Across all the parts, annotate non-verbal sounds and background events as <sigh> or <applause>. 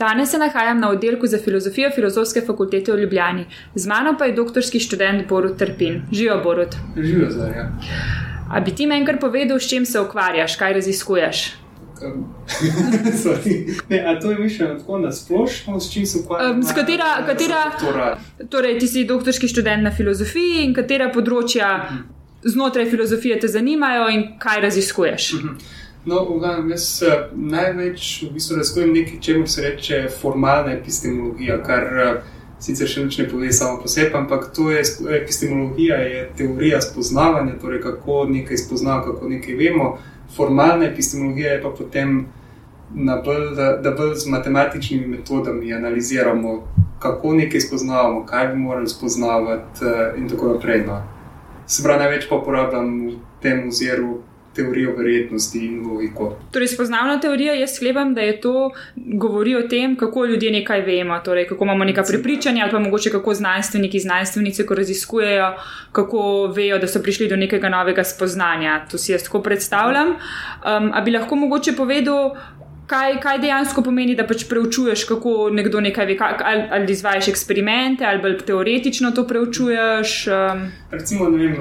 Danes se nahajam na oddelku za filozofijo Filozofske fakultete v Ljubljani, z mano pa je doktorski študent Borut Trpin. Živijo, Borut. Živijo, zdaj. Ja. A bi ti meni kar povedal, s čim se ukvarjaš, kaj raziskuješ? <laughs> ne, a to je mišljeno tako na splošno, s čim se ukvarjaš? Um, katera, katera, torej, ti si doktorski študent na filozofiji in katera področja uh -huh. znotraj filozofije te zanimajo in kaj raziskuješ? Uh -huh. No, glavnem, jaz uh, največ v bistvu razkujem nekaj, čemu se reče formalna epistemologija, kar uh, sicer še ne pove samo po sebi, ampak to je epistemologija, je teorija spoznavanja, torej kako nekaj spoznavamo, kako nekaj vemo. Formalna epistemologija je pa potem, bolj, da, da bolj z matematičnimi metodami analiziramo, kako nekaj spoznavamo, kaj bi morali spoznavati uh, in tako naprej. No. Se pravi, največ pa uporabljam v tem oziru teorijo verjetnosti in logiko. Torej, spoznavna teorija, jaz sklepam, da je to govori o tem, kako ljudje nekaj vemo, torej, kako imamo neka prepričanja, ali pa mogoče kako znanstveniki, znanstvenice, ko raziskujejo, kako vejo, da so prišli do nekega novega spoznanja. To si jaz tako predstavljam. Um, a bi lahko mogoče povedal. Kaj, kaj dejansko pomeni, da pač preučuješ, kako nekdo nekaj ve, ali, ali izvajaš eksperimente, ali bolj teoretično to preučuješ? Um. Recimo, ne vem,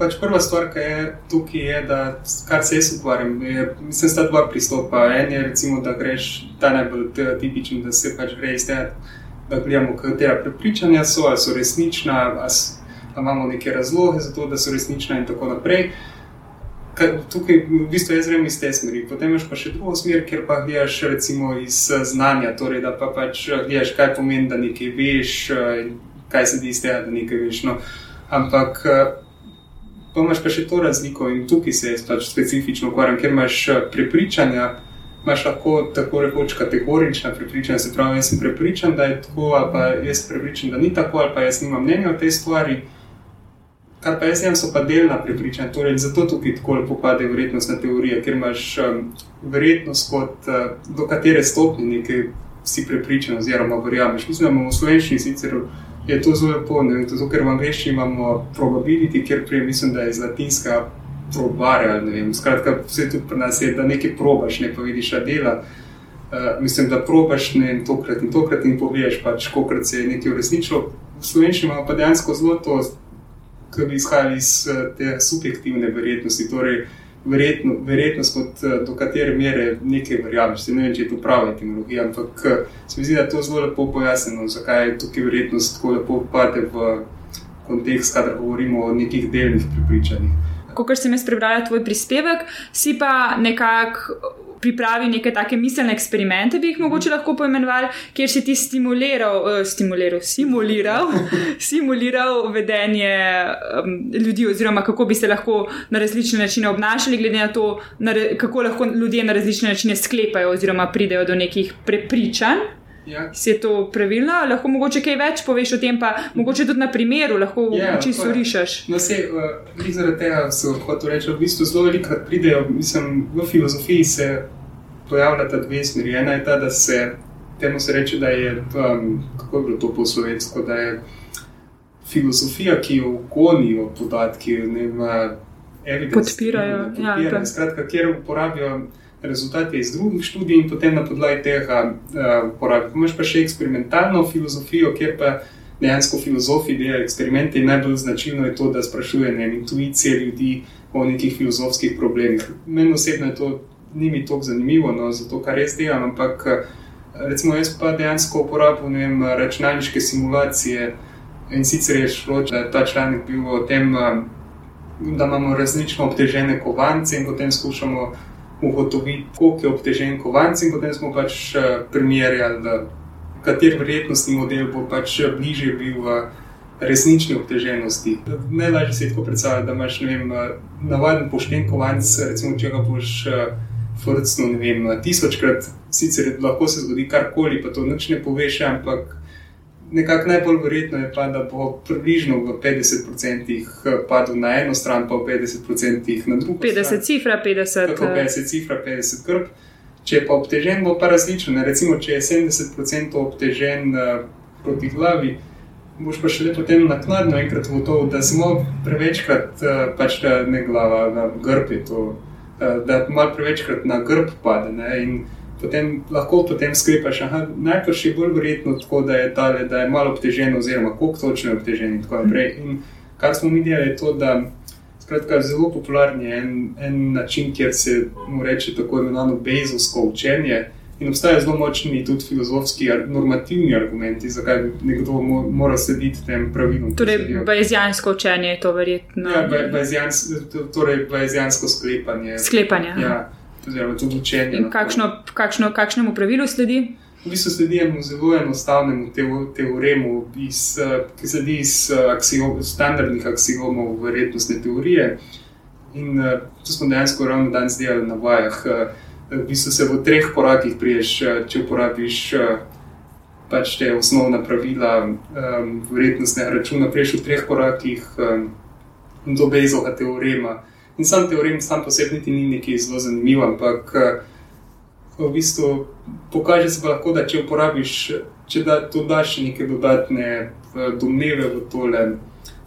pač prva stvar, ki je tukaj, je, da kar se jaz ukvarjam, je, mislim, sta dva pristopa. En je, recimo, da greš ta najbolj tipičen, da se pač gre iz tega, da gledamo, katera prepričanja so, ali so resnična, ali imamo neke razloge za to, da so resnična in tako naprej. Tukaj v bistvu jaz grem iz te smeri. Potem imaš pa še drugo smer, kjer pa gledaš recimo iz znanja, torej da pa pač gledaš, kaj pomeni, da nekaj veš, kaj se di iz tega, da nekaj veš. No. Ampak Pa imaš pa še to razliko in tukaj se jaz pač specifično ukvarjam, ker imaš eh, prepričanja, imaš lahko tako rekoč kategorična prepričanja, se pravi, jaz sem prepričan, da je tako, ali pa jaz prepričan, da ni tako, ali pa jaz nimam mnenja o tej stvari. Kar pa jaz imam, so pa delna prepričanja, torej zato tukaj tako lepo pade verjetnostna teorija, ker imaš um, verjetnost, kot, uh, do katere stopni nekaj si prepričan, oziroma verjameš. Mislim, da imamo v slovenščini sicer je to zelo lepo. Zato, ker v angleščini imamo probability, ker prej mislim, da je iz latinska probare. Skratka, vse tu pri nas je, da nekaj probaš, ne pa vidiš dela. Uh, mislim, da probaš ne tokrat in tokrat in poveš, pač, koliko se je nekaj uresničilo. V slovenščini imamo pa dejansko zelo to, ki bi izhajali iz uh, te subjektivne verjetnosti. Torej, verjetno, verjetnost, kot, eh, do katere mere nekaj verjameš. Ne vem, če je to prava etimologija, ampak eh, se mi zdi, da je to zelo lepo pojasnjeno, zakaj je tukaj verjetnost tako lepo pade v kontekst, kadar govorimo o nekih delnih prepričanjih. Ko sem jaz prebrala tvoj prispevek, si pa nekako pripravi neke take miselne eksperimente, bi jih mogoče lahko poimenovali, kjer si ti stimuliral, uh, stimuliral, simuliral, <laughs> simuliral vedenje um, ljudi, oziroma kako bi se lahko na različne načine obnašali, glede na to, na, kako lahko ljudje na različne načine sklepajo oziroma pridejo do nekih prepričanj. Ja. Si je to pravilno? Lahko mogoče kaj več poveš o tem, pa mogoče tudi na primeru, lahko ja, čisto rišeš. No, se, uh, zaradi tega so hotel reči, v bistvu zelo veliko pridejo, mislim, v filozofiji se pojavljata dve smeri. Ena je ta, da se temu se reče, da je, um, kako je bilo to po slovensko, da je filozofija, ki jo gonijo podatki, ne vem, evidence. Podpirajo. podpirajo ja, skratka, kjer uporabijo rezultate iz drugih študij in potem na podlagi tega uh, uporabijo. Imáš pa še eksperimentalno filozofijo, kjer pa dejansko filozofi delajo eksperimente in najbolj značilno je to, da sprašujejo intuicije ljudi o nekih filozofskih problemih. Meni osebno je to ni mi tako zanimivo, no, zato kar res delam, ampak recimo jaz pa dejansko uporabljam računalniške simulacije in sicer je šlo, da je ta članek bil o tem, da imamo različno obtežene kovance in potem skušamo ugotoviti, koliko je obtežen kovanc, in potem smo pač eh, primerjali, kater vrednostni model bo pač bližje bil v resnični obteženosti. Najlažje se je tako predstavljati, da imaš vem, eh, navaden pošten kovanc, recimo, če ga boš eh, vrcnil, ne vem, tisočkrat, sicer lahko se zgodi karkoli, pa to nič ne poveš, ampak nekako najbolj verjetno je pa, da bo približno v 50% eh, padel na eno stran, pa v 50% na drugo. 50 stran. cifra, 50. Tako 50 cifra, 50 krp. Če je pa obtežen, bo pa različno. Recimo, če je 70% obtežen uh, proti glavi, boš pa še lepo potem naknadno enkrat gotovo, da smo prevečkrat uh, pač ne glava, na grb je to, uh, da malo prevečkrat na grb pade. Ne? In potem lahko potem sklepaš, da najprej je bolj verjetno tako, da je, tale, da je malo obtežen, oziroma koliko točno je obtežen in tako naprej. In kar smo videli, je to, da skratka, zelo popularen je en, en način, kjer se mu reče tako imenovano bezovsko učenje. In obstajajo zelo močni tudi filozofski, normativni argumenti, zakaj nekdo moral slediti tem pravilom. Torej, bajezijansko učenje je to verjetno. Ja, torej, bajezijansko sklepanje. Sklepanje. Ja, oziroma tudi učenje. In kakšno, kakšno, kakšnemu pravilu sledi? V bistvu sledi enemu zelo enostavnemu teoremu, iz, ki sledi iz aksiom, standardnih aksiomov verjetnostne teorije. In to smo dejansko ravno danes delali na vajah. V bistvu se v treh korakih priješ, če uporabiš pač te osnovna pravila um, vrednostnega računa, priješ v treh korakih um, do Bezova teorema. In sam teorem, sam posebej, ni neki zelo zanimiv, ampak v bistvu pokaže se pa lahko, da če uporabiš, če da, dodaš neke dodatne domneve v tole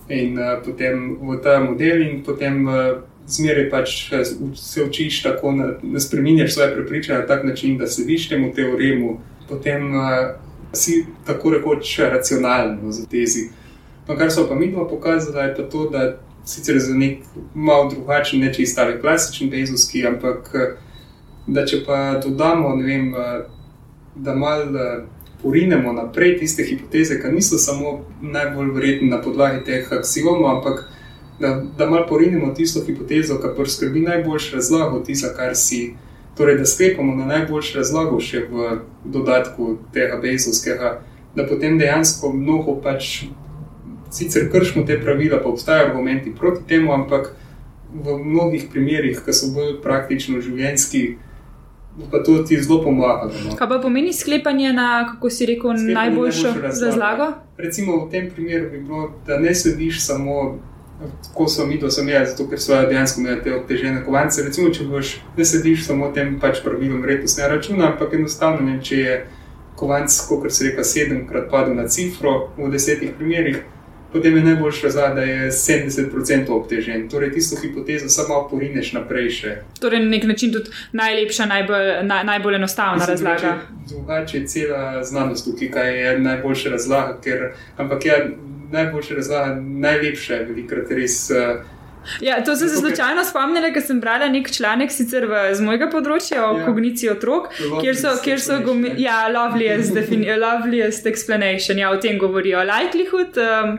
in uh, potem v ta model in potem. Uh, zmeraj pač eh, se učiš tako, da spremenjaš svoje prepričanje na tak način, da slediš temu teoremu, potem uh, si tako rekoč racionalen v tezi. No, kar so pa mi dva pokazala, je pa to, da sicer za nek malo drugačen, ne čisto ali klasičen bezovski, ampak eh, da če pa dodamo, vem, da malo. Porinemo naprej tiste hipoteze, ki niso samo najbolj verjetne na podlagi teh aksiomov, ampak da, da malo porinemo tisto hipotezo, ki preskrbi najboljši razlog tisa, kar si. Torej, da sklepamo na najboljši razlog še v dodatku tega bezovskega, da potem dejansko mnogo pač sicer kršimo te pravila, pa obstajajo argumenti proti temu, ampak v mnogih primerjih, ki so bolj praktično življenjski. Pa to ti zelo pomaga. No. Kaj pa pomeni sklepanje na, kako si rekel, sklepanje najboljšo razlago? Recimo v tem primeru bi bilo, da ne sediš samo Tako so mi, da sem jaz, zato ker so dejansko imeli te obtežene kovance. Recimo, če boš ne sediš samo tem pač pravilom vrednostne računa, ampak enostavno ne, če je kovanc, kot se reka, sedemkrat padel na cifro v desetih primerih, potem je najboljša razlika, da je 70% obtežen. Torej, tisto hipotezo samo porineš naprej še. Torej, na nek način tudi najlepša, najbolj, na, najbolj enostavna Mislim, razlaga. Drugače je cela znanost tukaj, kaj je najboljša razlaga, ker ampak ja najboljše razlaga, najlepše, velikrat res. Uh, Ja, to sem se slučajno spomnila, ker sem brala nek članek sicer v, z mojega področja o ja. kogniciji otrok, kjer so, kjer so gomi, ja, loveliest, loveliest explanation, ja, o tem govorijo. Likelihood, um,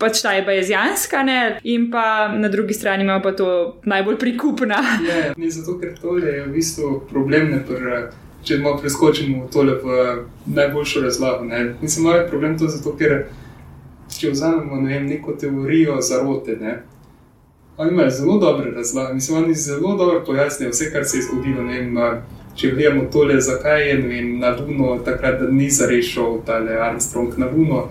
pač ta je bajezijanska, ne, in pa na drugi strani ima pa to najbolj prikupna. Ja, ne, zato ker to je v bistvu problem, ne, pr, če malo preskočimo tole v najboljšo razlago. Ne. Mislim, moj problem to zato, ker če vzamemo ne vem, neko teorijo zarote. Ne? Oni imajo zelo dobre razlage, mislim, oni zelo dobro pojasnijo vse, kar se je zgodilo. Vem, če gledamo tole, zakaj je vem, na Luno takrat, ni zarešil tale Armstrong na Luno.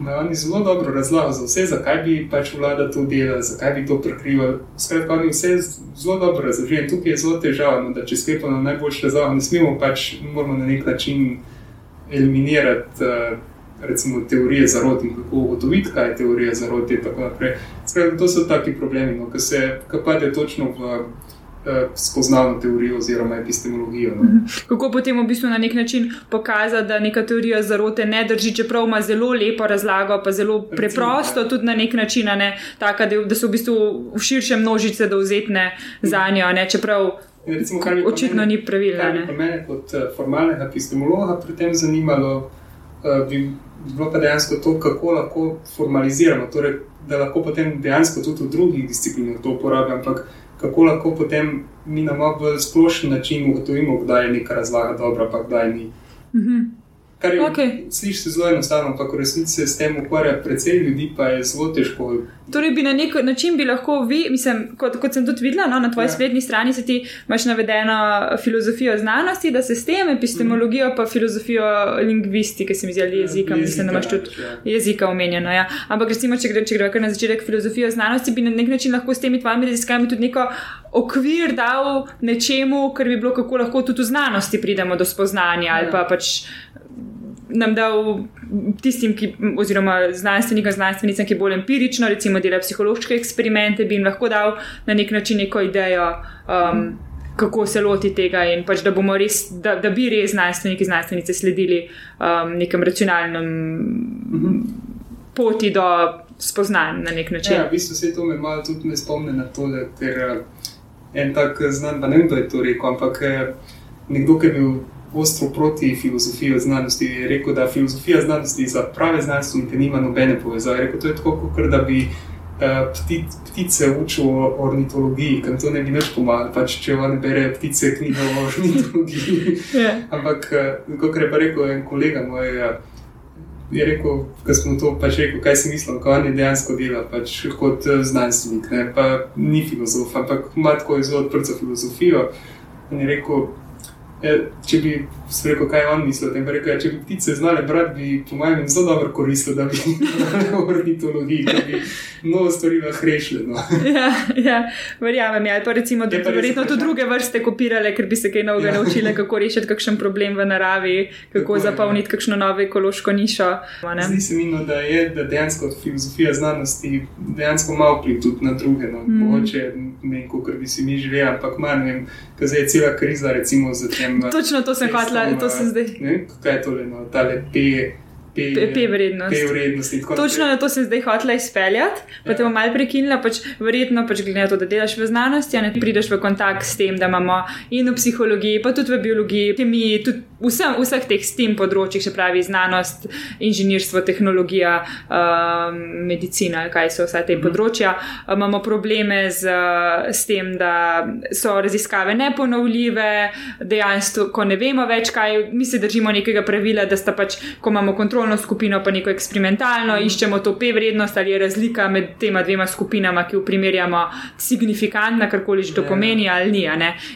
No, oni zelo dobro razlagajo za vse, zakaj bi pač vlada to delala, zakaj bi to prekrivali. Skratka, oni vse zelo dobro razložijo. Tukaj je zelo težavno, da če sklepamo na najboljše razlage, ne smemo pač moramo na nek način eliminirati. Uh, recimo, teorije zarot in kako ugotoviti, kaj je teorija zarot. Skratka, to so taki problemi, no, ki se pade točno v. Eh, spoznavno teorijo oziroma epistemologijo. No. Mhm. Kako potem v bistvu na nek način pokazati, da neka teorija zarote ne drži, čeprav ima zelo lepo razlago, pa zelo preprosto, Recimo, tudi na nek način, ne, taka, da, da so v bistvu v širše množice dovzetne za njo, ne, čeprav Recimo, očitno ni pravilno. Mene kot eh, formalnega epistemologa pri tem zanimalo, bi bilo pa dejansko to, kako lahko formaliziramo, torej, da lahko potem dejansko tudi v drugih disciplinah to uporabljamo, ampak kako lahko potem mi na malo bolj splošen način ugotovimo, kdaj je neka razlaga dobra, pa kdaj ni. -hmm. Kar je okay. slišiš zelo enostavno, ampak v resnici se s tem ukvarja precej ljudi, pa je zelo težko. Torej, bi na nek način bi lahko vi, mislim, kot, kot sem tudi videla no, na tvoji ja. spletni strani, se ti imaš navedeno filozofijo znanosti, da se s tem epistemologijo, mm. pa filozofijo lingvistike, se mi zdi, jezika, ja, mislim, da imaš tudi ja. jezika omenjeno. Ja. Ampak recimo, če greš gre na začetek filozofijo znanosti, bi na nek način lahko s temi tvojimi raziskavami tudi neko okvir dal nečemu, kar bi bilo, kako lahko tudi v znanosti pridemo do spoznanja ja. ali pa pač nam dal tistim, ki, oziroma znanstvenikom, znanstvenicam, ki bolj empirično, recimo, delajo psihološke eksperimente, bi jim lahko dal na nek način neko idejo. Um, kako se loti tega in pač, da, res, da, da bi res znanstveniki, znanstvenice sledili um, nekem racionalnem mhm. poti do spoznanj na nek način. Ja, v bistvu se to me malo tudi ne spomne na to, ker uh, en tak znan, pa ne vem, kdo je to rekel, ampak uh, nekdo, ki je bil ostro proti filozofiji znanosti, je rekel, da filozofija znanosti za prave znanstvenike nima nobene povezave. Rekel, to je tako, kot da bi uh, pti, ptice učil o ornitologiji, ker to ne bi več pomagalo, pač, če oni berejo ptice knjige o ornitologiji. yeah. <laughs> Ja. Ampak, uh, kot je pa rekel en kolega moj. Uh, Je rekel, da smo to pač rekli, kaj si mislil, kako on je dejansko delal pač kot znanstvenik, ne? pa ni filozof, ampak ima tako zelo odprto filozofijo. In je rekel, Ja, če bi se rekel, kaj on misli, tem rekel, ja, če bi ptice znale brati, bi po mojem zelo dobro koristilo, da bi <laughs> imeli ornitologiji, da bi mnogo stvari lahko rešili. No. <laughs> ja, ja, verjamem. Ja. Pa recimo, da bi verjetno tudi druge vrste kopirale, ker bi se kaj novega ja. naučile, kako rešiti kakšen problem v naravi, kako Tako, zapolniti ja. kakšno novo ekološko nišo. Zdi se mi, no, da je da dejansko filozofija znanosti dejansko malo vpliv tudi na druge. No. Mm. Mogoče ne, kot bi si mi želeli, ampak manj, ker zdaj je cela kriza, recimo, za tem. Točno to sem hotel, to sem zdaj. Ne, kaj je to, no, ta lepi. P-vrednost. Točno na to sem zdaj hotela izpeljati, pa te bom malo prekinila, pač verjetno, pač glede na to, da delaš v znanosti, ne prideš v kontakt s tem, da imamo in v psihologiji, pa tudi v biologiji, kemiji, tudi vsem, vseh teh STEM področjih, se pravi znanost, inženirstvo, tehnologija, um, medicina, kaj so vse te mhm. področja. Um, imamo probleme z, s tem, da so raziskave neponovljive, dejansko, ko ne vemo več, kaj mi se držimo nekega pravila, da sta pač, ko imamo kontrolno skupino, pa neko eksperimentalno, mm. iščemo to P vrednost ali je razlika med tema dvema skupinama, ki jo primerjamo, signifikantna, karkoli že to ja. pomeni ali ni.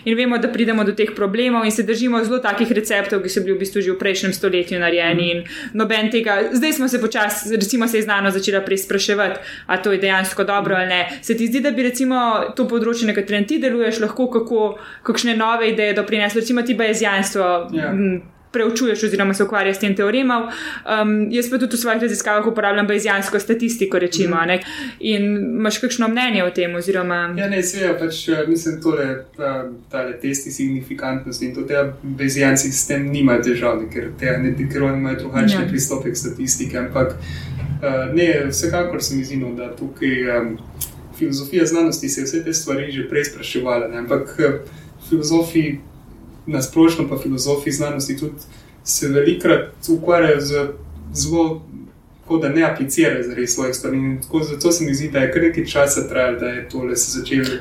In vemo, da pridemo do teh problemov in se držimo zelo takih receptov, ki so bili v bistvu že v prejšnjem stoletju narejeni. Mm. In noben tega, zdaj smo se počasi, recimo, se je znano začela preizpraševati, a to je dejansko dobro mm. ali ne. Se ti zdi, da bi recimo to področje, na katerem ti deluješ, lahko kako, kakšne nove ideje doprineslo, recimo ti bajezijanstvo. Yeah. Ja preučuješ, oziroma se ukvarjaš s tem teoremom. Um, jaz pa tudi v svojih raziskavah uporabljam bazijansko statistiko, rečemo. Mm. In imaš kakšno mnenje o tem? Oziroma... Ja, ne, svejo, pač eh, mislim, tole, ta testi signifikantnosti in to te bazijanci s tem nimajo težav, ker te ne dikironi imajo drugačne ja. pristope k statistiki. Ampak uh, ne, vsekakor se mi zdi, no, da tukaj. Um, Filozofija znanosti se je vse te stvari že prej spraševala, ne? ampak eh, filozofi na splošno pa filozofi znanosti tudi se velikrat ukvarjajo z zelo, kot da ne aplicirajo za res svojih stvari. Zato se mi zdi, da je kar nekaj časa trajalo, da je tole se začelo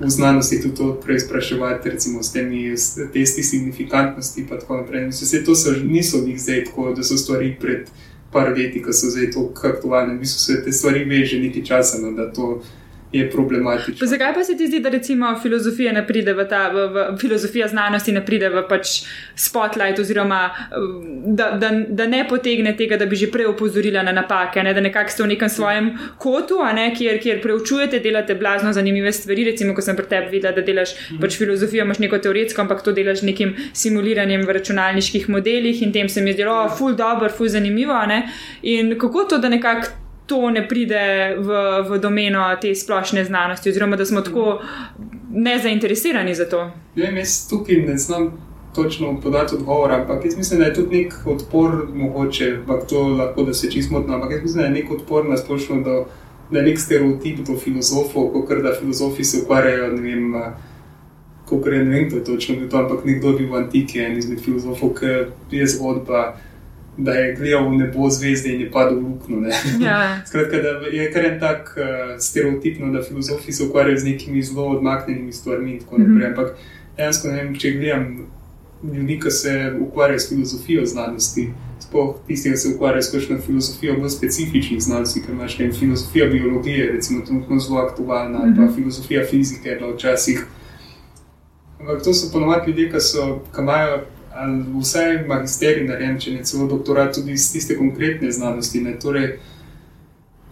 v znanosti tudi to preizpraševati, recimo s temi testi signifikantnosti in tako naprej. Vse to so, niso njih zdaj tako, da so stvari pred par leti, ko so zdaj to aktualne. V bistvu se te stvari veže nekaj časa, no, da to je problematično. Zakaj pa se ti zdi, da recimo filozofija ne pride v ta, v, v, filozofija znanosti ne pride v pač spotlight, oziroma da, da, da ne potegne tega, da bi že prej opozorila na napake, ne? da nekako ste v nekem svojem kotu, ne? kjer, kjer preučujete, delate blazno zanimive stvari. Recimo, ko sem pri tebi videla, da delaš mhm. pač filozofijo, imaš neko teoretsko, ampak to delaš nekim simuliranjem v računalniških modelih in tem se mi je zdelo, oh, ful dobro, ful zanimivo. Ne? In kako to, da nekako to ne pride v, v domeno te splošne znanosti, oziroma da smo tako nezainteresirani za to. Ne, jaz tukaj ne znam točno podati odgovor, ampak jaz mislim, da je tudi nek odpor, mogoče, ampak to lahko da se čisto motno, ampak jaz mislim, da je nek odpor na splošno, da je nek stereotip do filozofov, kot da filozofi se ukvarjajo, ne vem. Kako je, ne vem, to je točno to, ampak nekdo je bil v antiki, en izmed filozofov, ki je zgodba da je gledal v nebo zvezde in je padel v luknjo. Ja. <laughs> Skratka, da je kar en tak uh, stereotip, no, da filozofi se ukvarjajo z nekimi zelo odmaknjenimi stvarmi in tako naprej. Mm -hmm. Ampak dejansko vem, če gledam ljudi, ki se ukvarjajo s filozofijo znanosti. Sploh tisti, ki se ukvarjajo s kakšno filozofijo v specifičnih znanstvenih, kot imaš ne, filozofija biologije, recimo, trenutno zelo aktualna, mm -hmm. pa mhm. filozofija fizike, da včasih. Ampak to so ponovadi ljudje, ki, so, ki imajo ali vse magisterij narejen, če ne celo doktorat, tudi iz tiste konkretne znanosti. Ne. Torej,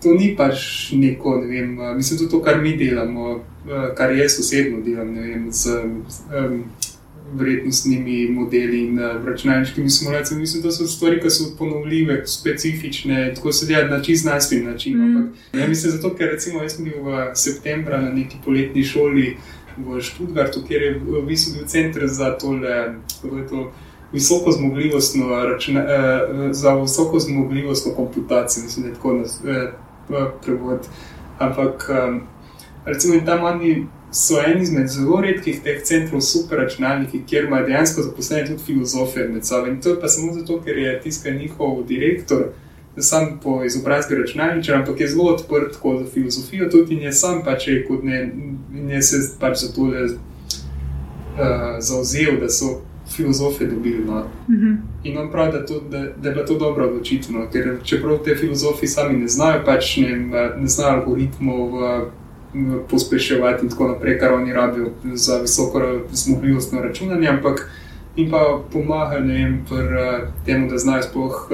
to ni pač neko, ne vem, mislim, tudi to, kar mi delamo, kar jaz osebno delam, ne vem, z um, vrednostnimi modeli in uh, računalniškimi simulacijami. Mislim, da so stvari, ki so ponovljive, specifične, tako se dela na čist znanstven način. Mm. Ampak, ja, mislim, zato, ker recimo jaz sem bil v septembru na neki poletni šoli v Študgartu, kjer je v bistvu bil center za tole, kako je to. Visoko zmogljivostno, računa, eh, za visoko zmogljivostno komputacijo, mislim, da je tako nas, eh, prevod. Ampak, eh, recimo, tam oni so eni izmed zelo redkih teh centrov, super računalniki, kjer ima dejansko zaposlene tudi filozofije med sabo. In to je pa samo zato, ker je tiskal njihov direktor, sam po izobrazbi računalničar, ampak je zelo odprt za filozofijo, tudi in je sam pač rekel, ne, in je se pač za to uh, zauzel, da so. Filozofe dobili. No. Uh mhm. -huh. In on pravi, da, to, da, da je bila to dobra odločitev, no. ker čeprav te filozofi sami ne znajo, pač ne, ne znajo algoritmov, pospeševati in tako naprej, kar oni rabijo za visoko zmogljivostno računanje, ampak jim pa pomaga pri tem, da znajo sploh.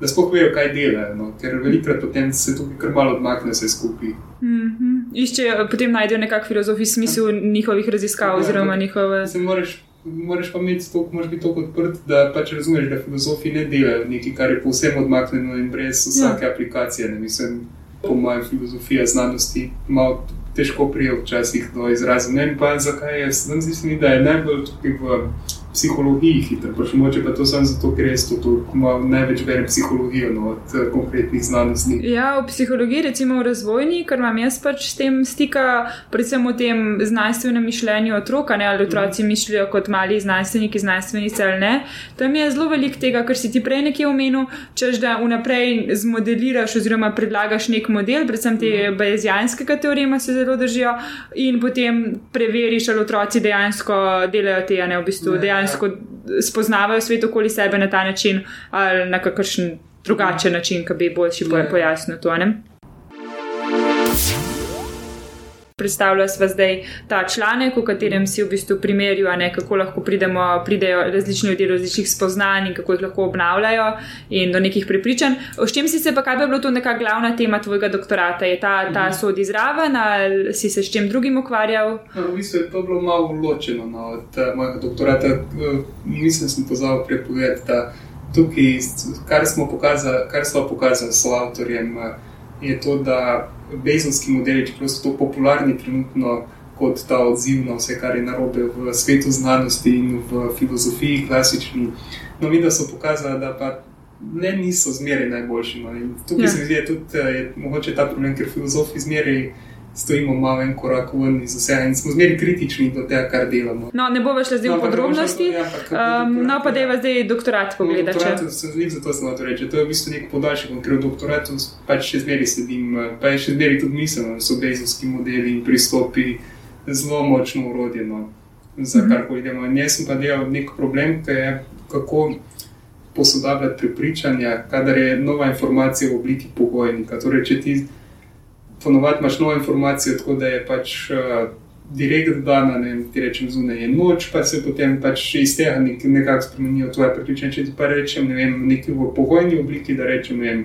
Da sploh vejo, kaj delajo, no? ker velikokrat potem se tukaj kar malo odmakne vse skupaj. Mm -hmm. Iščejo, potem najdejo nekakšen filozofski smisel ja. njihovih raziskav, ja, oziroma njihove. Moraš, moraš pa imeti to, moraš biti tako odprt, da pač razumeš, da filozofi ne delajo nekaj, kar je povsem odmaknjeno in brez vsake ja. aplikacije. Ne? Mislim, po mojem, filozofija znanosti malo težko prijel včasih do izraza. Ne vem pa, zakaj je, zdi se mi, da je najbolj tukaj v psihologiji hiter. Pač moče pa to samo zato, ker res to ima največ bere psihologijo no, od uh, konkretnih znanosti. Ja, v psihologiji, recimo v razvojni, ker imam jaz pač s tem stika, predvsem v tem znanstvenem mišljenju otroka, ne, ali otroci mm. mislijo kot mali znanstveniki, znanstvenice ali ne. Tam je zelo velik tega, kar si ti prej nekje omenil, češ da vnaprej zmodeliraš oziroma predlagaš nek model, predvsem te mm. bajezijanskega teorema se zelo držijo in potem preveriš, ali otroci dejansko delajo te, a ne v bistvu. Ne, dejansko spoznavajo svet okoli sebe na ta način ali na kakršen drugačen način, ki bi boljši pojasnil to. Ne? Predstavlja se zdaj ta članek, v katerem si v bistvu primerjuje, kako lahko pridemo, pridejo različni ljudje do različnih spoznanj in kako jih lahko obnavljajo in do nekih prepričanj. O čem si se pa, kaj bi bilo to neka glavna tema tvojega doktorata? Je ta, ta mhm. sodi zraven ali si se s čem drugim ukvarjal? No, v bistvu je to bilo malo ločeno no, od uh, mojega doktorata. Uh, mislim, da sem pozval prepovedati, da tukaj, kar smo pokazali, kar smo pokazali s avtorjem, uh, je to, da bezonski modeli, čeprav so to popularni trenutno kot ta odziv na vse, kar je narobe v svetu znanosti in v filozofiji, klasični. No, mi da so pokazali, da pa ne niso zmeraj najboljši. No. Tukaj ja. se mi zdi, da je tudi je, mogoče ta problem, ker filozofi zmeraj stojimo malo en korak ven iz vsega in smo zmeraj kritični do tega, kar delamo. No, ne bo več le zdaj no, v podrobnosti. Ja, um, no, pa da je zdaj doktorat pogledati. No, zato sem to rekel. To je v bistvu nek podaljšek, ker v doktoratu pač še zmeraj sedim, pa je še zmeraj tudi da so bezovski modeli in pristopi zelo močno urodje no, za mhm. kar koli idemo. In jaz sem pa delal nek problem, ki je kako. Posodabljati prepričanja, kadar je nova informacija v obliki pogojnika. Torej, če ti ponovadi imaš novo informacijo, tako da je pač uh, direkt dana, ne vem, ti rečem, zunaj je noč, pa se potem pač iz tega nek, nekako spremenijo tvoje prepričanje. Če ti pa rečem, ne vem, nekaj v pogojni obliki, da rečem, ne vem,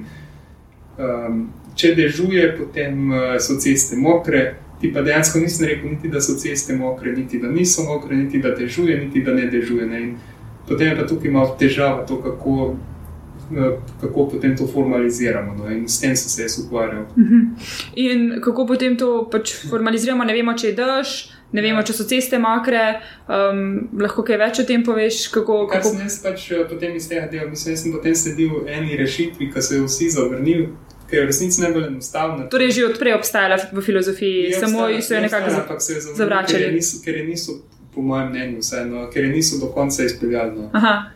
um, če dežuje, potem uh, so ceste mokre. Ti pa dejansko nisi rekel, niti da so ceste mokre, niti da niso mokre, niti da dežuje, niti da ne dežuje. Ne? Potem je pa tukaj malo težava, to, kako kako potem to formaliziramo. No? In s tem sem se jaz ukvarjal. Mhm. In kako potem to pač formaliziramo, ne vemo, če je dež. Ne vemo, če so ceste mokre, um, lahko kaj več o tem poveš. Kako, kako... Sem jaz pač eh, potem iz tega dela, mislim, da sem potem sledil eni rešitvi, ki so jo vsi zavrnili, ker je v resnici najbolj enostavna. Torej, že odprej obstajala v filozofiji, samo so jo nekako zavračali. Ker je niso, ker je niso po mojem mnenju, vseeno, ker je niso do konca izpeljali. No.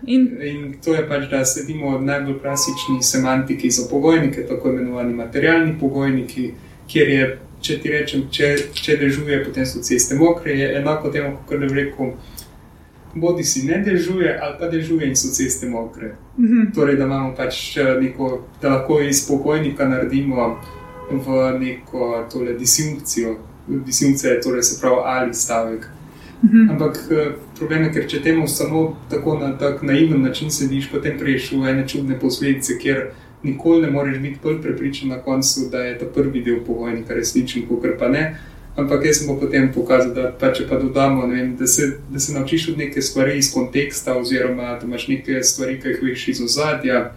In... in to je pač, da sedimo v najbolj klasični semantiki za pogojnike, tako imenovani materialni pogojniki, kjer je, če ti rečem, če, če dežuje, potem so ceste mokre, je enako temu, kot da bi rekel. Bodi si ne dežuje, ali pa dežuje in so ceste mokre. Mm -hmm. Torej, da imamo pač eh, neko, da lahko iz pokojnika naredimo v neko tole disjunkcijo. Disjunkcija je torej se pravi ali stavek. -hmm. Ampak eh, problem je, ker če temu samo tako na tak naiven način sediš, potem priješ v ene čudne posledice, kjer nikoli ne moreš biti bolj prepričan na koncu, da je ta prvi del povojnika resničen, kot pa ne. Ampak jaz sem pa potem pokazal, da pa če pa dodamo, vem, da, se, da se naučiš od neke stvari iz konteksta, oziroma da imaš neke stvari, ki jih veš iz ozadja.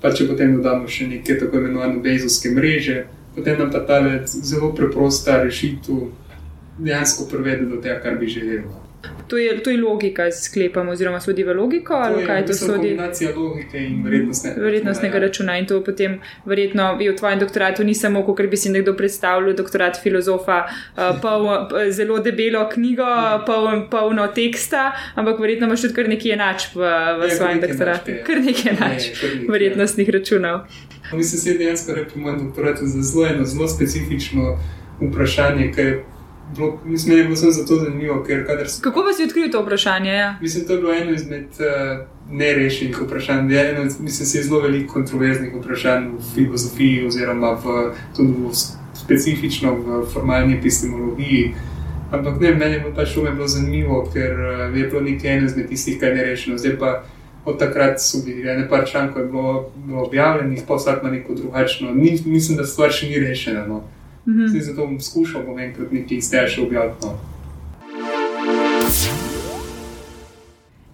Pa če potem dodamo še neke tako imenovane bezovske mreže, potem nam pa ta zelo preprosta rešitev dejansko privede do tega, kar bi želeli. To je, to je logika, sklepam, oziroma sodi v logiko, To ali je kaj v to sodi. kombinacija logike in vrednostne, Vrednostnega ja. računa in to potem verjetno je v tvojem doktoratu ni samo, kot bi si nekdo predstavljal, doktorat filozofa, uh, pol, p- zelo debelo knjigo, pol, polno teksta, ampak verjetno imaš tudi kar nekaj enačb v, v Ja, kar svojem doktoratu. enačb je. Kar nekaj Ja, enačb ja. vrednostnih računov. Mislim, da je dejansko rekel moj doktorat za zelo eno zelo specifično vprašanje, ker je bilo, mislim, je bilo samo zato zanimivo, ker kadar sem. Kako pa si odkril to vprašanje? Ja? Mislim, to je bilo eno izmed uh, nerešenih vprašanj. Je Eno, mislim, se je zelo veliko kontroverznih vprašanj v filozofiji, oziroma v, tudi v, specifično v formalni epistemologiji. Ampak ne, meni je bilo pač je bilo zanimivo, ker uh, je bilo nekaj eno izmed tistih, kar je nerešeno. Zdaj pa od takrat so bili ene par člankov je bilo, bilo objavljenih, pa vsak ima neko drugačno. Ni, mislim, da stvar še ni rešena. No. Mhm. Zdaj zato bom skušal bom enkrat nekaj iz tega še objaviti. No.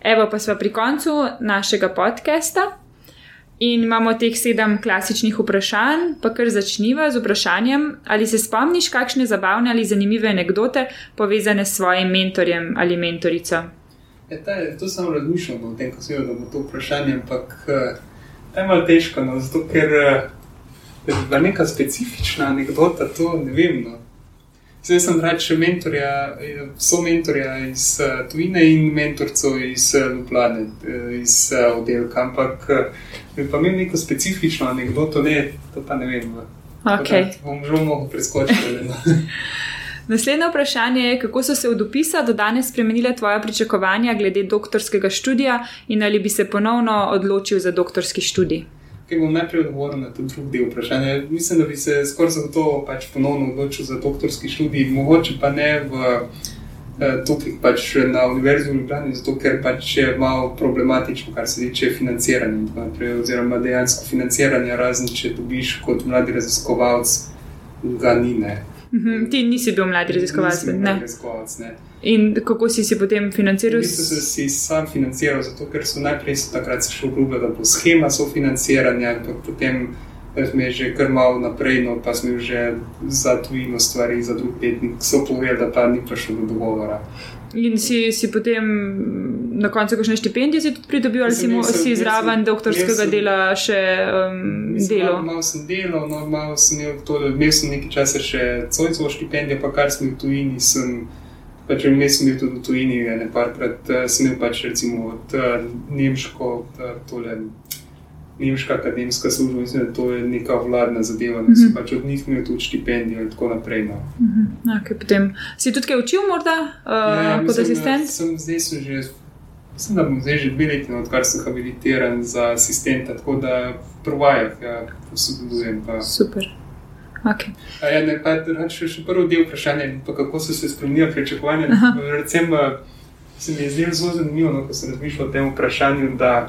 Evo pa smo pri koncu našega podcasta. In imamo teh sedem klasičnih vprašanj, pa kar začniva z vprašanjem, ali se spomniš kakšne zabavne ali zanimive anekdote povezane s svojim mentorjem ali mentorico. Ja, ta, to sem razmišljal no, o tem, ko sem videl, da bo to vprašanje, ampak eh, ta je malo težko, no, zato ker eh, da bi bila neka specifična anekdota, to ne vem. No. Zdaj sem rad še mentorja, eh, so mentorja iz uh, tujine in mentorcev iz eh, iz uh, oddelka, ampak bi pa imel neko specifično anekdoto, ne, to pa ne vem. no. Okay. da Bom mogel preskočiti. No. <laughs> Naslednje vprašanje je, kako so se od opisa do danes spremenile tvoje pričakovanja glede doktorskega študija in ali bi se ponovno odločil za doktorski študij. Kaj bom najprej odgovoril na ta drugi del vprašanja. Mislim, da bi se skoraj zagotovo pač ponovno odločil za doktorski študij, mogoče pa ne v eh, tukaj pač na Univerzi v Ljubljani, zato ker pač je malo problematično, kar se tiče financiranja. in tako naprej, Oziroma dejansko financiranja, razen če dobiš kot mladi raziskovalec, ga ni. Ne. Mhm, Ti nisi bil mladi raziskovalec. Ne. mladi raziskovalec, ne. In kako si si potem V financiral? bistvu sem si sam financiral, zato ker so najprej so takrat se še obljubljali, da bo schema sofinanciranja, ampak potem smo je že kar malo naprej, no pa smo že za tujino stvari, za drug letnik, so povedali, da pa ni prišlo do dogovora. In si, si potem na koncu kakšne štipendije si tudi pridobil, ali si, Mislim, mo, imel sem- si zraven doktorskega sem- dela še um, Mislim, delo? Malo, malo sem delal, no, malo sem imel, to, imel sem nekaj časa še Cojcovo štipendijo, pa kar sem v tujini, sem pač vmes sem bil tudi v tujini, ne parkrat eh, sem imel pač recimo od uh, Nemško, uh, tole. Nemška akademska služba, mislim, da to je neka vladna zadeva, da Mhm. sem pač od njih imel tudi štipendijo in tako naprej. No. Mhm. Okay, potem si tudi kaj učil, morda uh, Ja, kot mislim, asistent? Sem, zdaj sem že, mislim, da bom zdaj že dve leti, no, odkar sem habilitiran za asistenta, tako da v prvajah ja, sodelujem. Super. Okay. A Ja, ne, pa še, še prvi del vprašanja, pa kako so se spremenila pričakovanja. Recimo, se mi je zdelo zelo zanimivo, no, ko sem razmišljal o tem vprašanju, da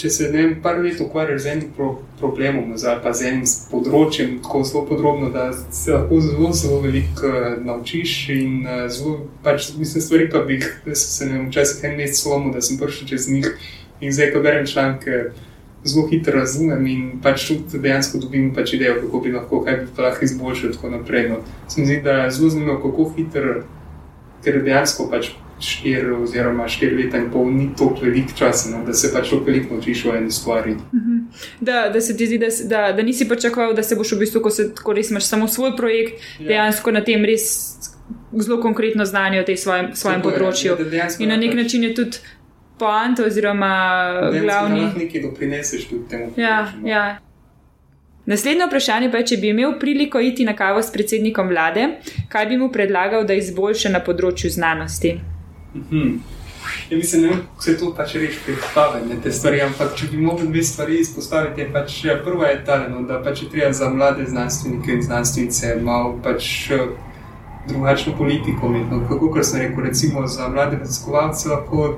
če se ne vem, par let ukvarjaš z enim pro, problemom ali pa z enim področjem, tako zelo podrobno, da se lahko zelo, zelo veliko uh, naučiš in uh, zelo, pač mislim, stvari, pa bi jih, se ne vem, včasih en mesec slomil, da sem prišel čez njih in zdaj, ko berem članke, zelo hitro razumem in pač tudi dejansko dobim pač idejo, kako bi lahko, kaj bi lahko izboljšal in tako naprej. No. Se mi zdi, da je zelo zanimivo, kako hitro, ker dejansko pač štiri oziroma štiri leta in pol ni toliko velik čas, no, da se pač toliko veliko naučiš o eni stvari. Da, da se ti zdi, da, da, da nisi pričakoval, da se boš v bistvu, ko, se, ko res imaš samo svoj projekt, Ja. dejansko na tem res zelo konkretno znanje o tej svojem, svojem Tako je, področju. da dejansko In na nek pač način je tudi poanta oziroma dejansko glavni. lahko nekaj doprineseš tudi temu. Ja, področju, no. ja. Naslednje vprašanje pa je, če bi imel priliko iti na kavo s predsednikom vlade, kaj bi mu predlagal, da izboljša na področju znanosti? Mhm. Ja, mislim, ne vem, kako se to pač reči predstavljati, te stvari, ampak če bi mogli dve stvari izpostaviti, je pač ja, prva je ta, no, da pač je treba za mlade znanstvenike in znanstvenice malo pač eh, drugačno politiko imeti. No, kako kar sem rekel, recimo za mlade raziskovalce lahko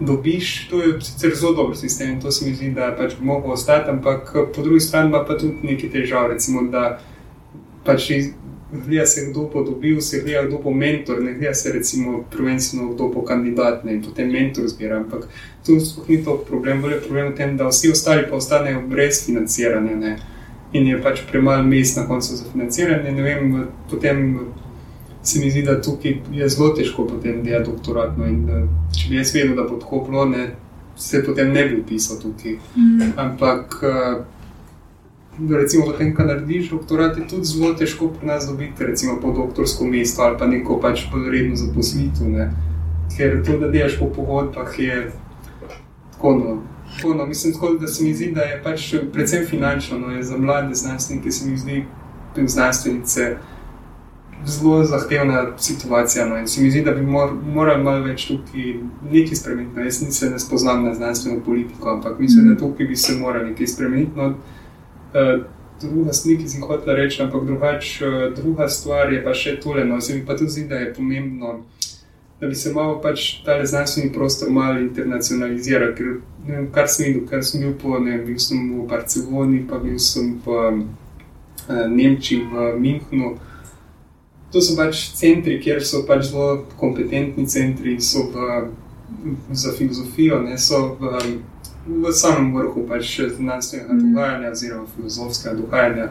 dobiš, to je sicer zelo dober sistem in to se mi zdi, da pač bi mogel ostati, ampak eh, po drugi strani ima pa tudi nekaj težav, recimo, da pač gleda se, kdo bo dobil, se gleda, kdo bo mentor, ne gleda se recimo prvenstveno, kdo bo kandidat ne, in potem mentor zbira. Ampak tu sploh ni to problem, bolj je problem v tem, da vsi ostali pa ostanejo brez financiranja. Ne. In je pač premalo mest na koncu za financiranje. Ne vem, potem se mi zdi, da tukaj je zelo težko potem delati doktorat. No, in, da, če bi jaz vedel, da bo tako bilo, ne, se potem ne bi upisal tukaj. Mm. Ampak. Uh, Recimo, potem, ko narediš doktorat, je tudi zelo težko pri nas dobiti, recimo, po doktorsko mesto ali pa neko pač redno zaposlitev. Ker to, da delaš po pogodbah, je tako. No, tako no, mislim, tako, da se mi zdi, da je pač predvsem finančno, no, za mlade znanstvenike, se mi zdi, tudi znanstvenice zelo zahtevna situacija. No, in se mi zdi, da bi mor, morali malo več tukaj nekaj spremeniti. No, jaz nisem ne spoznal na znanstveno politiko, ampak mislim, da tukaj bi se morali nekaj spremeniti. No, druga stvar, ki sem hotel reči, ampak drugač, uh, druga stvar je pa še tole. No, se mi pa tudi zdi, da je pomembno. Da bi se malo pač ta znanstveni prostor malo internacionaliziral, ker vem, kar sem videl, kar sem bil po ne, bil sem v Barceloni, pa bil sem v uh, Nemčiji, v Münchnu. To so pač centri, kjer so pač zelo kompetentni centri, so v, za filozofijo, ne so v, v samem vrhu pač znanstvenega mm. dogajanja, oziroma filozofskega dogajanja.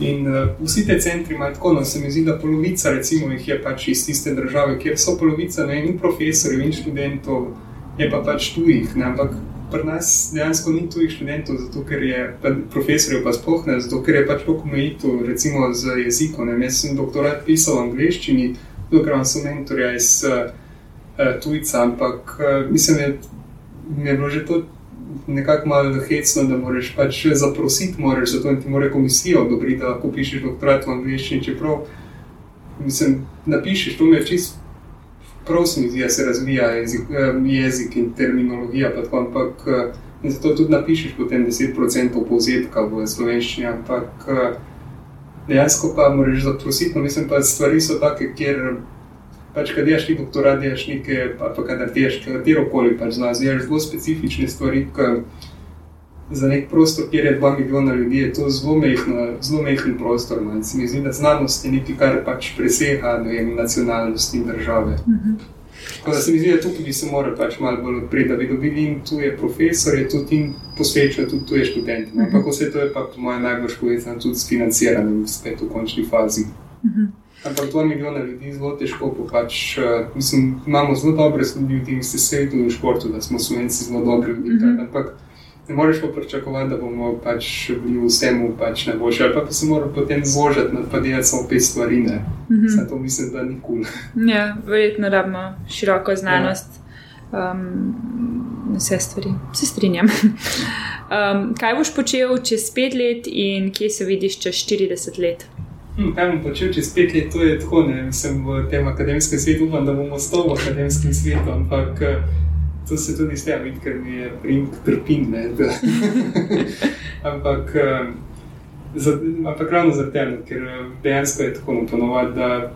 In uh, vsi ti centri imajo tako, no se mi zdi, da polovica, recimo, jih je pač iz tiste države, kjer so polovica, ne in profesorjev, in študentov, je pa pač tujih. Ne, ampak pri nas dejansko ni tujih študentov, zato ker je profesorjev pa sploh ne, zato ker je pač toliko omejitev, recimo z jezikom. Jaz sem doktorat pisal v angleščini, dokler imam so mentorja iz uh, tujca, ampak uh, mislim, da mi je bilo že to. Nekako malo hecno, da moraš pač zaprositi, moraš za to in ti mora komisija odobriti, da lahko pišeš doktorat v angleščini. Čeprav, mislim, napišeš, to mi je čisto prav se mi zdi, da se razvija jezik, jezik in terminologija. Tako, ampak in zato tudi napišeš potem 10% povzetka v slovenščini. Ampak dejansko pa moraš zaprositi. No, mislim pa, stvari so take, kjer. Pač, kad delaš ti doktorat, delaš nekaj, pa, pa kadar delaš katero koli, pač znaš, delaš zelo specifične stvari, ki za nek prostor, kjer je 2 milijona ljudi, je to zelo mehko prostor. No. Se mi zdi, da znanost je nekaj, kar pač presega vem, nacionalnost in države. Uh -huh. Tako da se mi zdi, da tukaj bi se morali pač malo bolj odpreti, da bi dobili in tu je profesor, je tudi in posveča tudi tu je študent. No. Ampak vse to je pa po mojem najbolj povezano tudi s financiranjem, spet v končni fazi. Uh -huh. Ampak 2 milijona ljudi je zelo težko. Pač, uh, mislim, imamo zelo dobre ljudi, se sedi tudi v športu, da smo slovenci zelo dobri ljudi. Uh -huh. Ampak ne moreš pa pričakovati, da bomo pač bili vsemu pač najboljši, ali pa bi se moral potem zložiti na podjetje samo pet stvari. Mm -hmm. Zato mislim, da ni kul. Cool. Ja, verjetno rabimo široko znanost. Ja. Um, vse stvari, se strinjam. <laughs> um, kaj boš počel čez pet let, in kje se vidiš čez 40 let? Hmm, kaj bom počel čez pet let, to je tako. Ne? Mislim, v tem akademskem svetu upam, da bomo ostali v akademskem svetu. Ampak to se tudi s tem vidi, ker mi je primk trpin. <laughs> ampak, um, za, ampak ravno zaradi tega, ker um, dejansko je tako ponovadi, da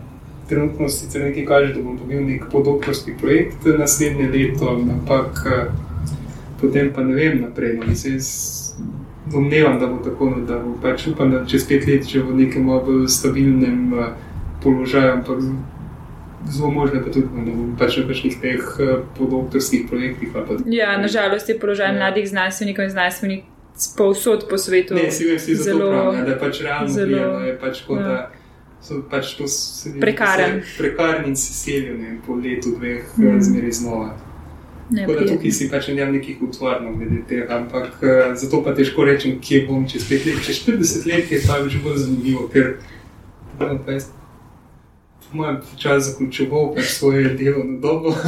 trenutno sicer nekaj kaže, da bom dobil nek podoktorski projekt naslednje leto, ampak potem pa ne vem naprej. No, Domnevam, da bo tako, no, da bo pač upam, da čez pet let že v nekem bolj stabilnem uh, položaju, ampak zelo možno, da tudi ne bom pač na kakšnih teh eh, podoktorskih projektih. Ja, nažalost je položaj ja. mladih znanstvenikov in znanstvenikov povsod po svetu. Ne, si vsi zelo pravi, da je pač realno zelo, bijeno, je pač kot ja. da. So pač to prekarni. Prekarni in se selijo po letu, dveh, mm. zmeri znova. Ne, da tukaj si pač ne nekih utvarno glede tega, ampak uh, zato pa težko rečem, kje bom čez 5 let. Čez 40 let je pa že bolj zanimivo, ker mojem času zaključoval pač svoje delovno dobo. <laughs>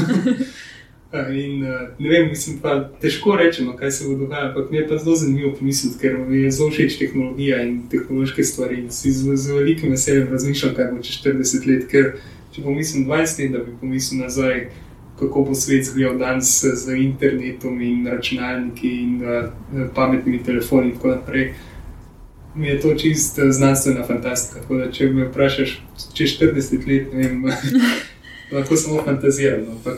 In, ne vem, mislim pa težko rečemo, kaj se bo dogajalo, ampak mi je pa zelo zanimivo pomisliti, ker mi je zelo všeč tehnologija in tehnološke stvari. In si z, z velikim veseljem razmišljam, kaj bo čez 40 let, ker če pomislim 20 let, da bi pomislil nazaj, kako bo svet izgledal danes z internetom in računalniki in uh, pametnimi telefoni in tako naprej mi je to čist eh, znanstvena fantastika. Da, če me vprašaš, če 40 let, ne vem, <laughs> lahko samo fantaziram. No,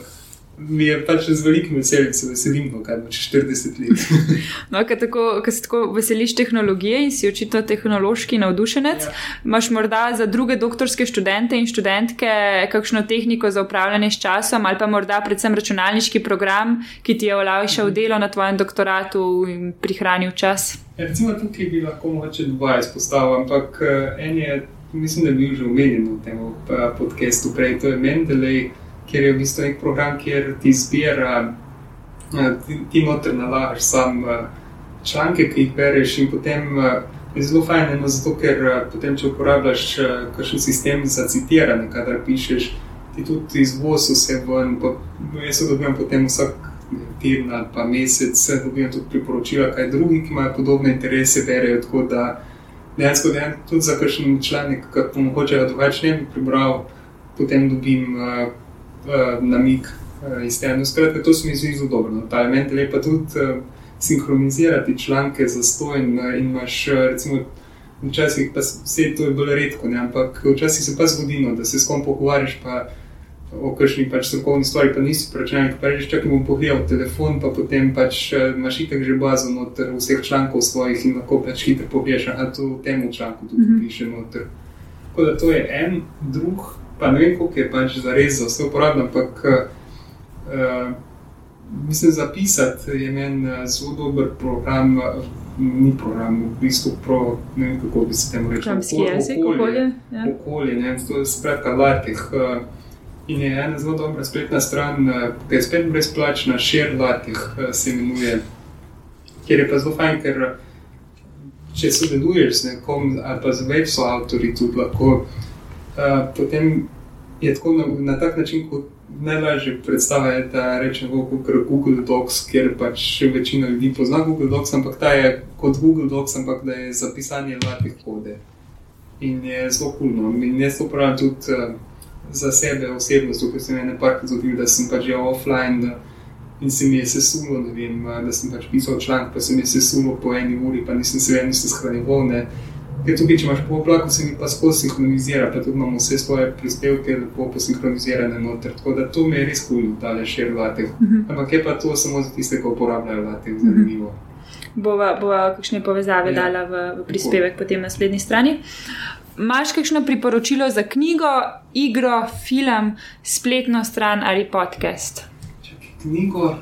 Mi je pač z velikim veseljem, se veselim, no, kaj bo čez 40 let. <laughs> no, ker se tako veseliš tehnologije in si očitno tehnološki navdušenec, ja. imaš morda za druge doktorske študente in študentke kakšno tehniko za upravljanje s časom ali pa morda predvsem računalniški program, ki ti je olajšal delo na tvojem doktoratu in prihranil čas. Ja, recimo tukaj bi lahko mogoče dva izpostavil, ampak eh, en je mislim, da je bil že omenjen v tem podkastu prej, to je Mendeley, kjer je v bistvu nek program, kjer ti zbira, uh, ti, ti noter nalagaš sam uh, članke, ki jih bereš in potem. Uh, Je zelo fajn, eno zato, ker potem, če uporabljaš kakšen sistem za citiranje, kadar pišeš, ti tudi izvoz vse ven. Pa, jaz se dobivam potem vsak teden ali pa mesec, se dobivam tudi priporočila, kaj drugi, ki imajo podobne interese, berejo. Tako da dejansko, dejansko tudi za kakšen članek, ki pa mogoče drugače ne bi prebral, potem dobim uh, uh, namik uh, iz tega. Skratka, to se mi zdi zelo dobro. No, ta element je pa tudi. Uh, Sinhronizirati članke za to, in, in imaš, recimo, včasih pa se to je bolj redko, ne? ampak včasih se pa zgodi, no, da se s kom pogovarjaš, pa o kakšni pač strokovni stvari, pa nisi računalnik, pa rečeš, čakaj bom pogledal telefon, pa potem pač eh, imaš itak že bazo noter vseh člankov svojih in lahko pač hitro pogledaš, a to v tem članku tudi mm -hmm. piše noter. Tako da to je en, drug, pa ne vem, koliko je pač za res za vse uporabno, ampak uh, mislim, zapisati je meni zelo dober program. Ni program, v bistvu pro, ne vem, kako bi se temu rekel. Okolje, okolje, ja. okolje, ne vem, to je skratka Larteh. Uh, In je ena zelo dobra spletna stran, eh, ki je spet brezplačna, Šerlatih eh, se imenuje, kjer je pa zelo fajn, ker če sodeluješ z nekom ali pa z več so avtori tudi lahko, potem je tako na, na tak način, kot najlažje predstavlja, da rečemo kot Google Docs, kjer pač še večina ljudi pozna Google Docs, ampak ta je kot Google Docs, ampak da je za pisanje latih kode. In je zelo kulno. In jaz to pravim tudi. Uh, za sebe osebno, zato sem ene parke zgodil, da sem pač že offline da, in se mi je sesulo, vem, da sem pač pisal članek, pa se mi je sesulo po eni uri, pa nisem se vedno shranjeval. Ker tukaj, če imaš po oblaku, se mi pa skozi sinhronizira, pa tudi imamo vse svoje prispevke lepo posinhronizirane noter. Tako da to me je res kulno, da le še vlatek. Uh -huh. Ampak je pa to samo za tiste, ki uporabljajo vlatek, zanimivo. Uh -huh. Bova, bova kakšne povezave ja. dala v, v prispevek Tako. potem na naslednji strani. Imáš kakšno priporočilo za knjigo, igro, film, spletno stran ali podcast? Knjigo.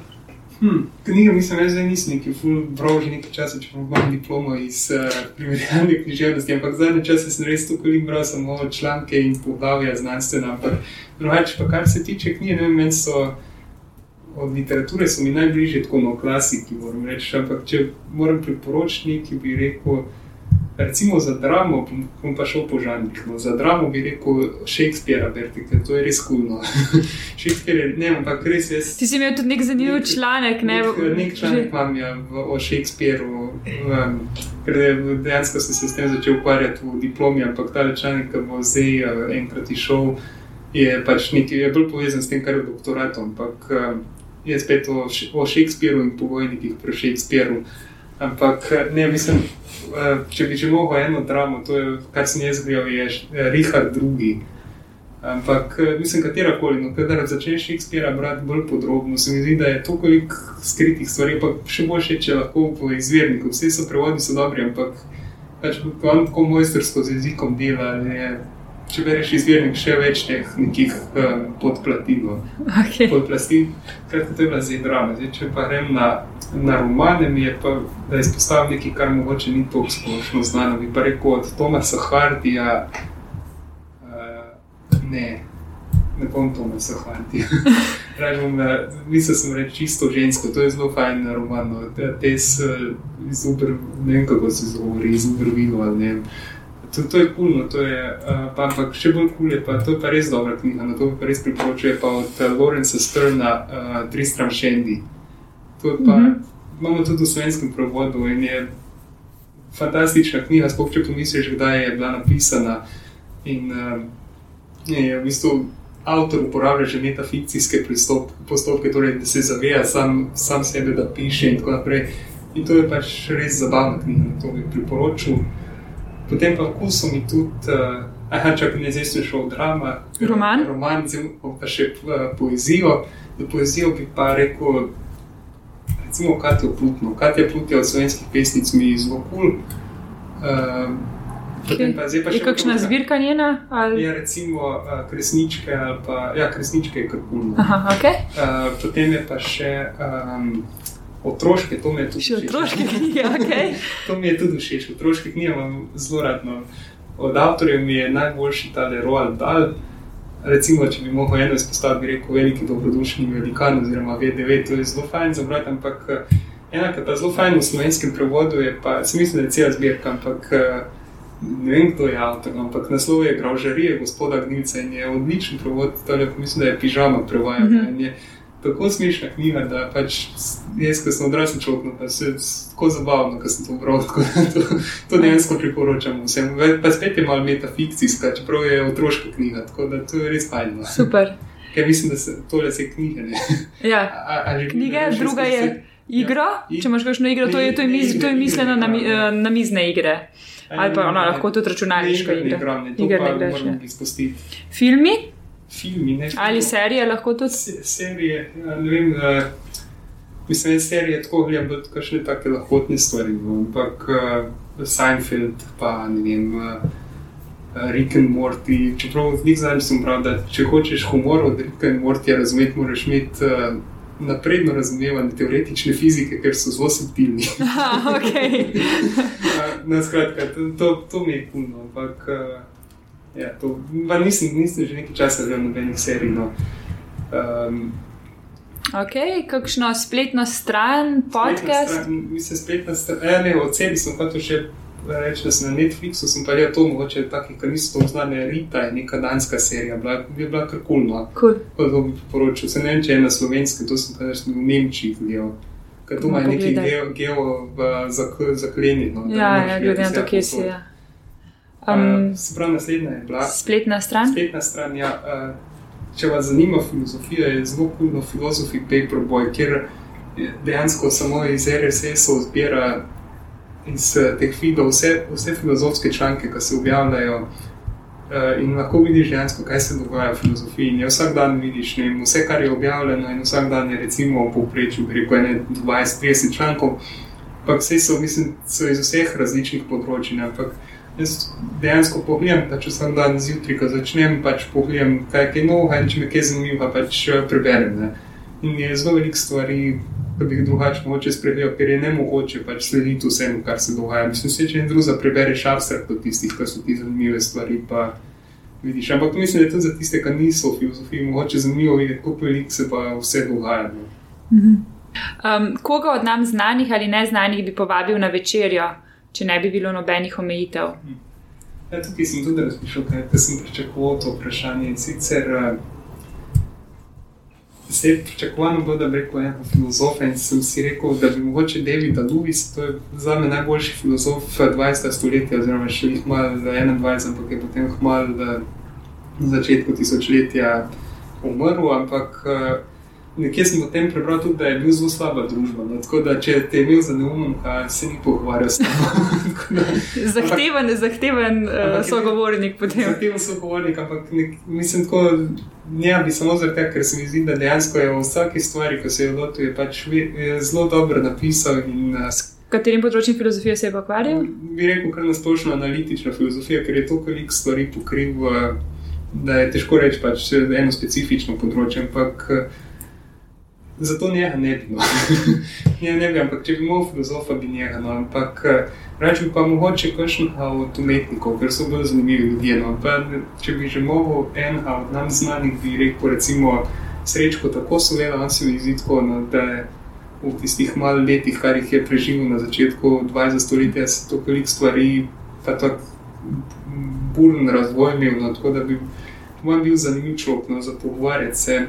Hm, knjiga, mislim, da nisem neki full-bro že nekaj časa, če imam diplomo iz uh, primerjalne književnosti, ampak zadnje čase sem res in bral samo članke in poglavja znanstvena. Ampak drugače, pa kar se tiče knjige, ne vem, meni so od literature so mi najbližje tako no klasiki, moram reči. Ampak če moram priporočiti nekaj, bi rekel. Recimo za dramo, bom pa šel po žanrih. No. Za dramo bi rekel Shakespeare, ker to je res kulno. <laughs> Shakespeare je, ne, ampak res jaz. Ti si imel tudi nek zanimiv članek, ne? Nek, nek članek imam ja, v, o Shakespeareu, um, ker dejansko sem se s tem začel ukvarjati v diplomi, ampak ta članek, ki bo zdaj uh, enkrat išel, je pač nekaj, je bolj povezan s tem, kar je doktoratom. Ampak um, je spet o, o Shakespeareu in povojnikih pri Shakespeareu. Ampak ne, mislim. Eh, če bi že mogel eno dramo, to je, kar sem jaz gledal, je eh, Richard II. Ampak eh, mislim, katera koli, no, kadar začneš Shakespearea brati bolj podrobno, se mi zdi, da je toliko skritih stvari, pa še boljše, če lahko po izvirniku. Vsi so prevodi so dobri, ampak pač on tako mojstersko z jezikom dela, je če bereš izvirnik, še več teh nekih um, podplatinov. Okay. Podplastin, kratko, to je bila zdaj drama. Zdaj, če pa grem na, na romane, mi je pa, da izpostavim nekaj, kar mogoče ni tako splošno znano. Bi pa rekel od Tomasa Hardija, uh, ne, ne bom Tomasa Hardija. Rečem, mislim, da sem reči čisto žensko, to je zelo fajn roman. No. Te so izubr, ne vem kako se zgovori, izubrvilo ali ne vem. To, to je kulno, to je, uh, pa, ampak še bolj kul je, pa to je pa res dobra knjiga, na to pa res priporočuje pa od uh, Lorenza Strna, uh, Tristram Shendi. To pa, mm -hmm. imamo tudi v slovenskem prevodu in je fantastična knjiga, sploh če pomisliš, kdaj je bila napisana. In uh, je v bistvu avtor uporablja že metafikcijske pristop, postopke, torej da se zavija sam, sam sebe, da piše in tako naprej. In to je pač res zabavna knjiga, to bi priporočil. Potem pa vkusom mi tudi, uh, aha, če ne zdaj v drama. Roman. Roman, pa še uh, poezijo. Za poezijo bi pa rekel, recimo, Katijo Plutno. Katija Plutno od slovenskih pesnic mi je zelo kul. Cool. Uh, Je kakšna zbirka njena? Ali? Ja, recimo uh, kresničke ali pa ja, kresničke je kar kul. Okay. Uh, potem je pa še um, otroške, <laughs> to mi je tudi všeč. Otroške knjige, ok. to mi je tudi všeč, otroške knjige imam zelo radno. od avtorjev mi je najboljši ta Roald Dahl. Recimo, če bi lahko eno izpostavil, bi rekel veliki dobrodušni velikan oziroma VDV, to je zelo fajn za brati, ampak ena, ki pa zelo fajn v slovenskem prevodu je pa, se mislim, da je cela zbirka, ampak ne vem, kdo je avtor, ampak naslov je Graužarije gospoda Gnilca in je odličen prevod, torej mislim, da je pižama prevajal. Mm -hmm tako smešna knjiga, da pač jaz, ki sem odrasel človek, no, pa se je tako zabavno, da sem to bral. <laughs> To, to dejansko priporočam vsem. Pa spet je malo metafikcijska, čeprav je otroška knjiga, tako da to je res fajn. No. Super. Ker mislim, da se tole vse knjige. <laughs> Ja. Knjige, druga je ja. igra. Ja. Če imaš kakšno igro, to je, to je, mis, to je misleno na, eh, na mizne igre. Ali pa ono, lahko tudi računalniško igro. Igre ne greš. Filmi? Filmi. Ne, Ali serije lahko tudi? Se, serije, ja, ne vem. Uh, mislim, da serije tako gledam, da so še tako lahkotne stvari. No, ampak uh, Seinfeld, pa ne vem. Uh, Rick and Morty, čeprav v njih zadnjih sem prav, da če hočeš humor od Ricka and Morty razumeti, moraš imeti uh, napredno razumevanje teoretične fizike, ker so zelo subtilni. <laughs> Aha, ok. <laughs> Na skratka, to, to, to mi je puno, ampak. Uh, Ja, to, nisem, nisem že nekaj časa gledal nobenih serij. No. Um, ok, kakšno spletno stran, podcast? Mislim, spletna stran. Ja, ne, od sebi sem hotel še reči, da sem na Netflixu, sem pa rekel, to mogoče taki, ki niso to znane, Rita je neka danska serija, bila, bi bila kar kulno. Cool. To bi poročil. Se ne vem, če je na slovenskem, to sem pa reči v Nemčiji gledal. Ker tu ima neki geo, geo zaklenjeno. Ja, ja, glede na to, kje si. Ja. Um, se pravi, naslednja je bila spletna stran. Spletna stran ja, uh, če vas zanima filozofija, je zelo kulno filozofi Paperboy, kjer dejansko samo iz RSS-ov zbira iz uh, teh feedov vse, vse filozofske članke, ki se objavljajo. Uh, in lahko vidiš dejansko, kaj se dogaja v filozofiji. In vsak dan vidiš ne, vse, kar je objavljeno, in vsak dan je recimo v povprečju 20-30 člankov. Ampak vse so, mislim, so iz vseh različnih področji. Ampak Jaz dejansko pogledam, da če sem dan zjutraj, ko začnem, pač pogledam, kaj je novo, in če me kaj zanima, pač eh, preberem. Ne. In je zelo veliko stvari, ki bi jih drugače mogoče spregledal, ker je ne mogoče pač slediti vsemu, kar se dogaja. Mislim, se, če en drug prebereš abstrakt od tistih, ki so ti zanimive stvari. Vidiš. Ampak mislim, da je to za tiste, ki niso v filozofiji, mogoče zanimivo videti, kako veliko se pa vse dogaja. Mhm. Um, koga od nam znanih ali neznanih bi povabil na večerjo? Če ne bi bilo nobenih omejitev. Hm. Ja, tukaj sem tudi razmišljal, kaj sem pričakoval to vprašanje. Sicer se je pričakovano, bilo, da bi rekel eno filozofa in sem si rekel, da bi mogoče David Lewis, to je za me najboljši filozof 20. stoletja, oziroma še jih malo 21, ampak je potem hmal v začetku tisočletja umrl, ampak uh, nekje sem potem prebral tudi, da je bil zelo slaba družba. No? Tako da, če te je imel za neumem, se ni pogovarjal s tem. <laughs> zahteven, zahteven uh, sogovornik. Zahteven sogovornik, ampak nek, mislim, tako, ne bi samo zaradi tega, ker se mi zdi, da dejansko je v vsaki stvari, ko se je lotil, je pač zelo dobro napisal. In, uh, Katerim področjem filozofije se je ukvarjal? Bi rekel, kar nasplošno analitična filozofija, ker je toliko velik stvari pokril, da je težko reči pač eno specifično področje. Ampak, uh, Zato njega ne bi. No. <laughs> ne bi, ampak če bi imel filozofa, bi njega. No. Ampak eh, reči pa mogoče kakšnega od umetnikov, ker so bolj zanimivi ljudje. No. Pa, če bi že mogel enega od nam znanih, bi rekel, recimo, srečko tako vedeli, da se mi zdi tako, no, da v tistih malih letih, kar jih je preživel na začetku 20. stoletja, se to veliko stvari, pa tako burn razvoj imel. No, tako da bi bil zanimiv človek no, za pogovarjati se.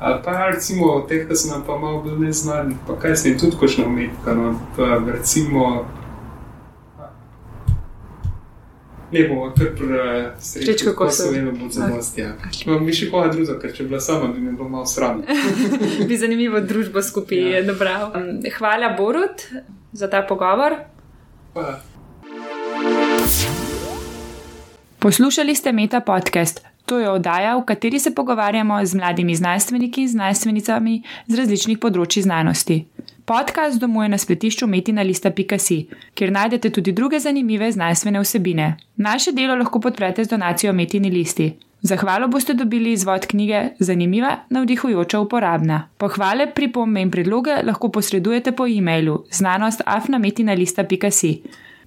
Ali pa recimo od teh, ki so nam pa malo bolj neznani, pa kaj se jim tudi košno umetnika. No, pa recimo. Ne bomo kar srečali, kako se vedno bo za nas. Ja. Imam mi še koga druga, ker če bi bila sama, bi me bilo malo sram. <laughs> bi zanimivo družbo skupaj ja. dobro. Hvala, Borut, za ta pogovor. Hvala. Poslušali ste Meta podcast. To je oddaja, v kateri se pogovarjamo z mladimi znanstveniki in znanstvenicami z različnih področji znanosti. Podcast domuje na spletišču metina.si, kjer najdete tudi druge zanimive znanstvene vsebine. Naše delo lahko podprete z donacijo Metini listi. Zahvalo boste dobili izvod knjige Zanimiva, navdihujoča, uporabna. Pohvale, pripombe in predloge lahko posredujete po e-mailu znanost afnametina.si.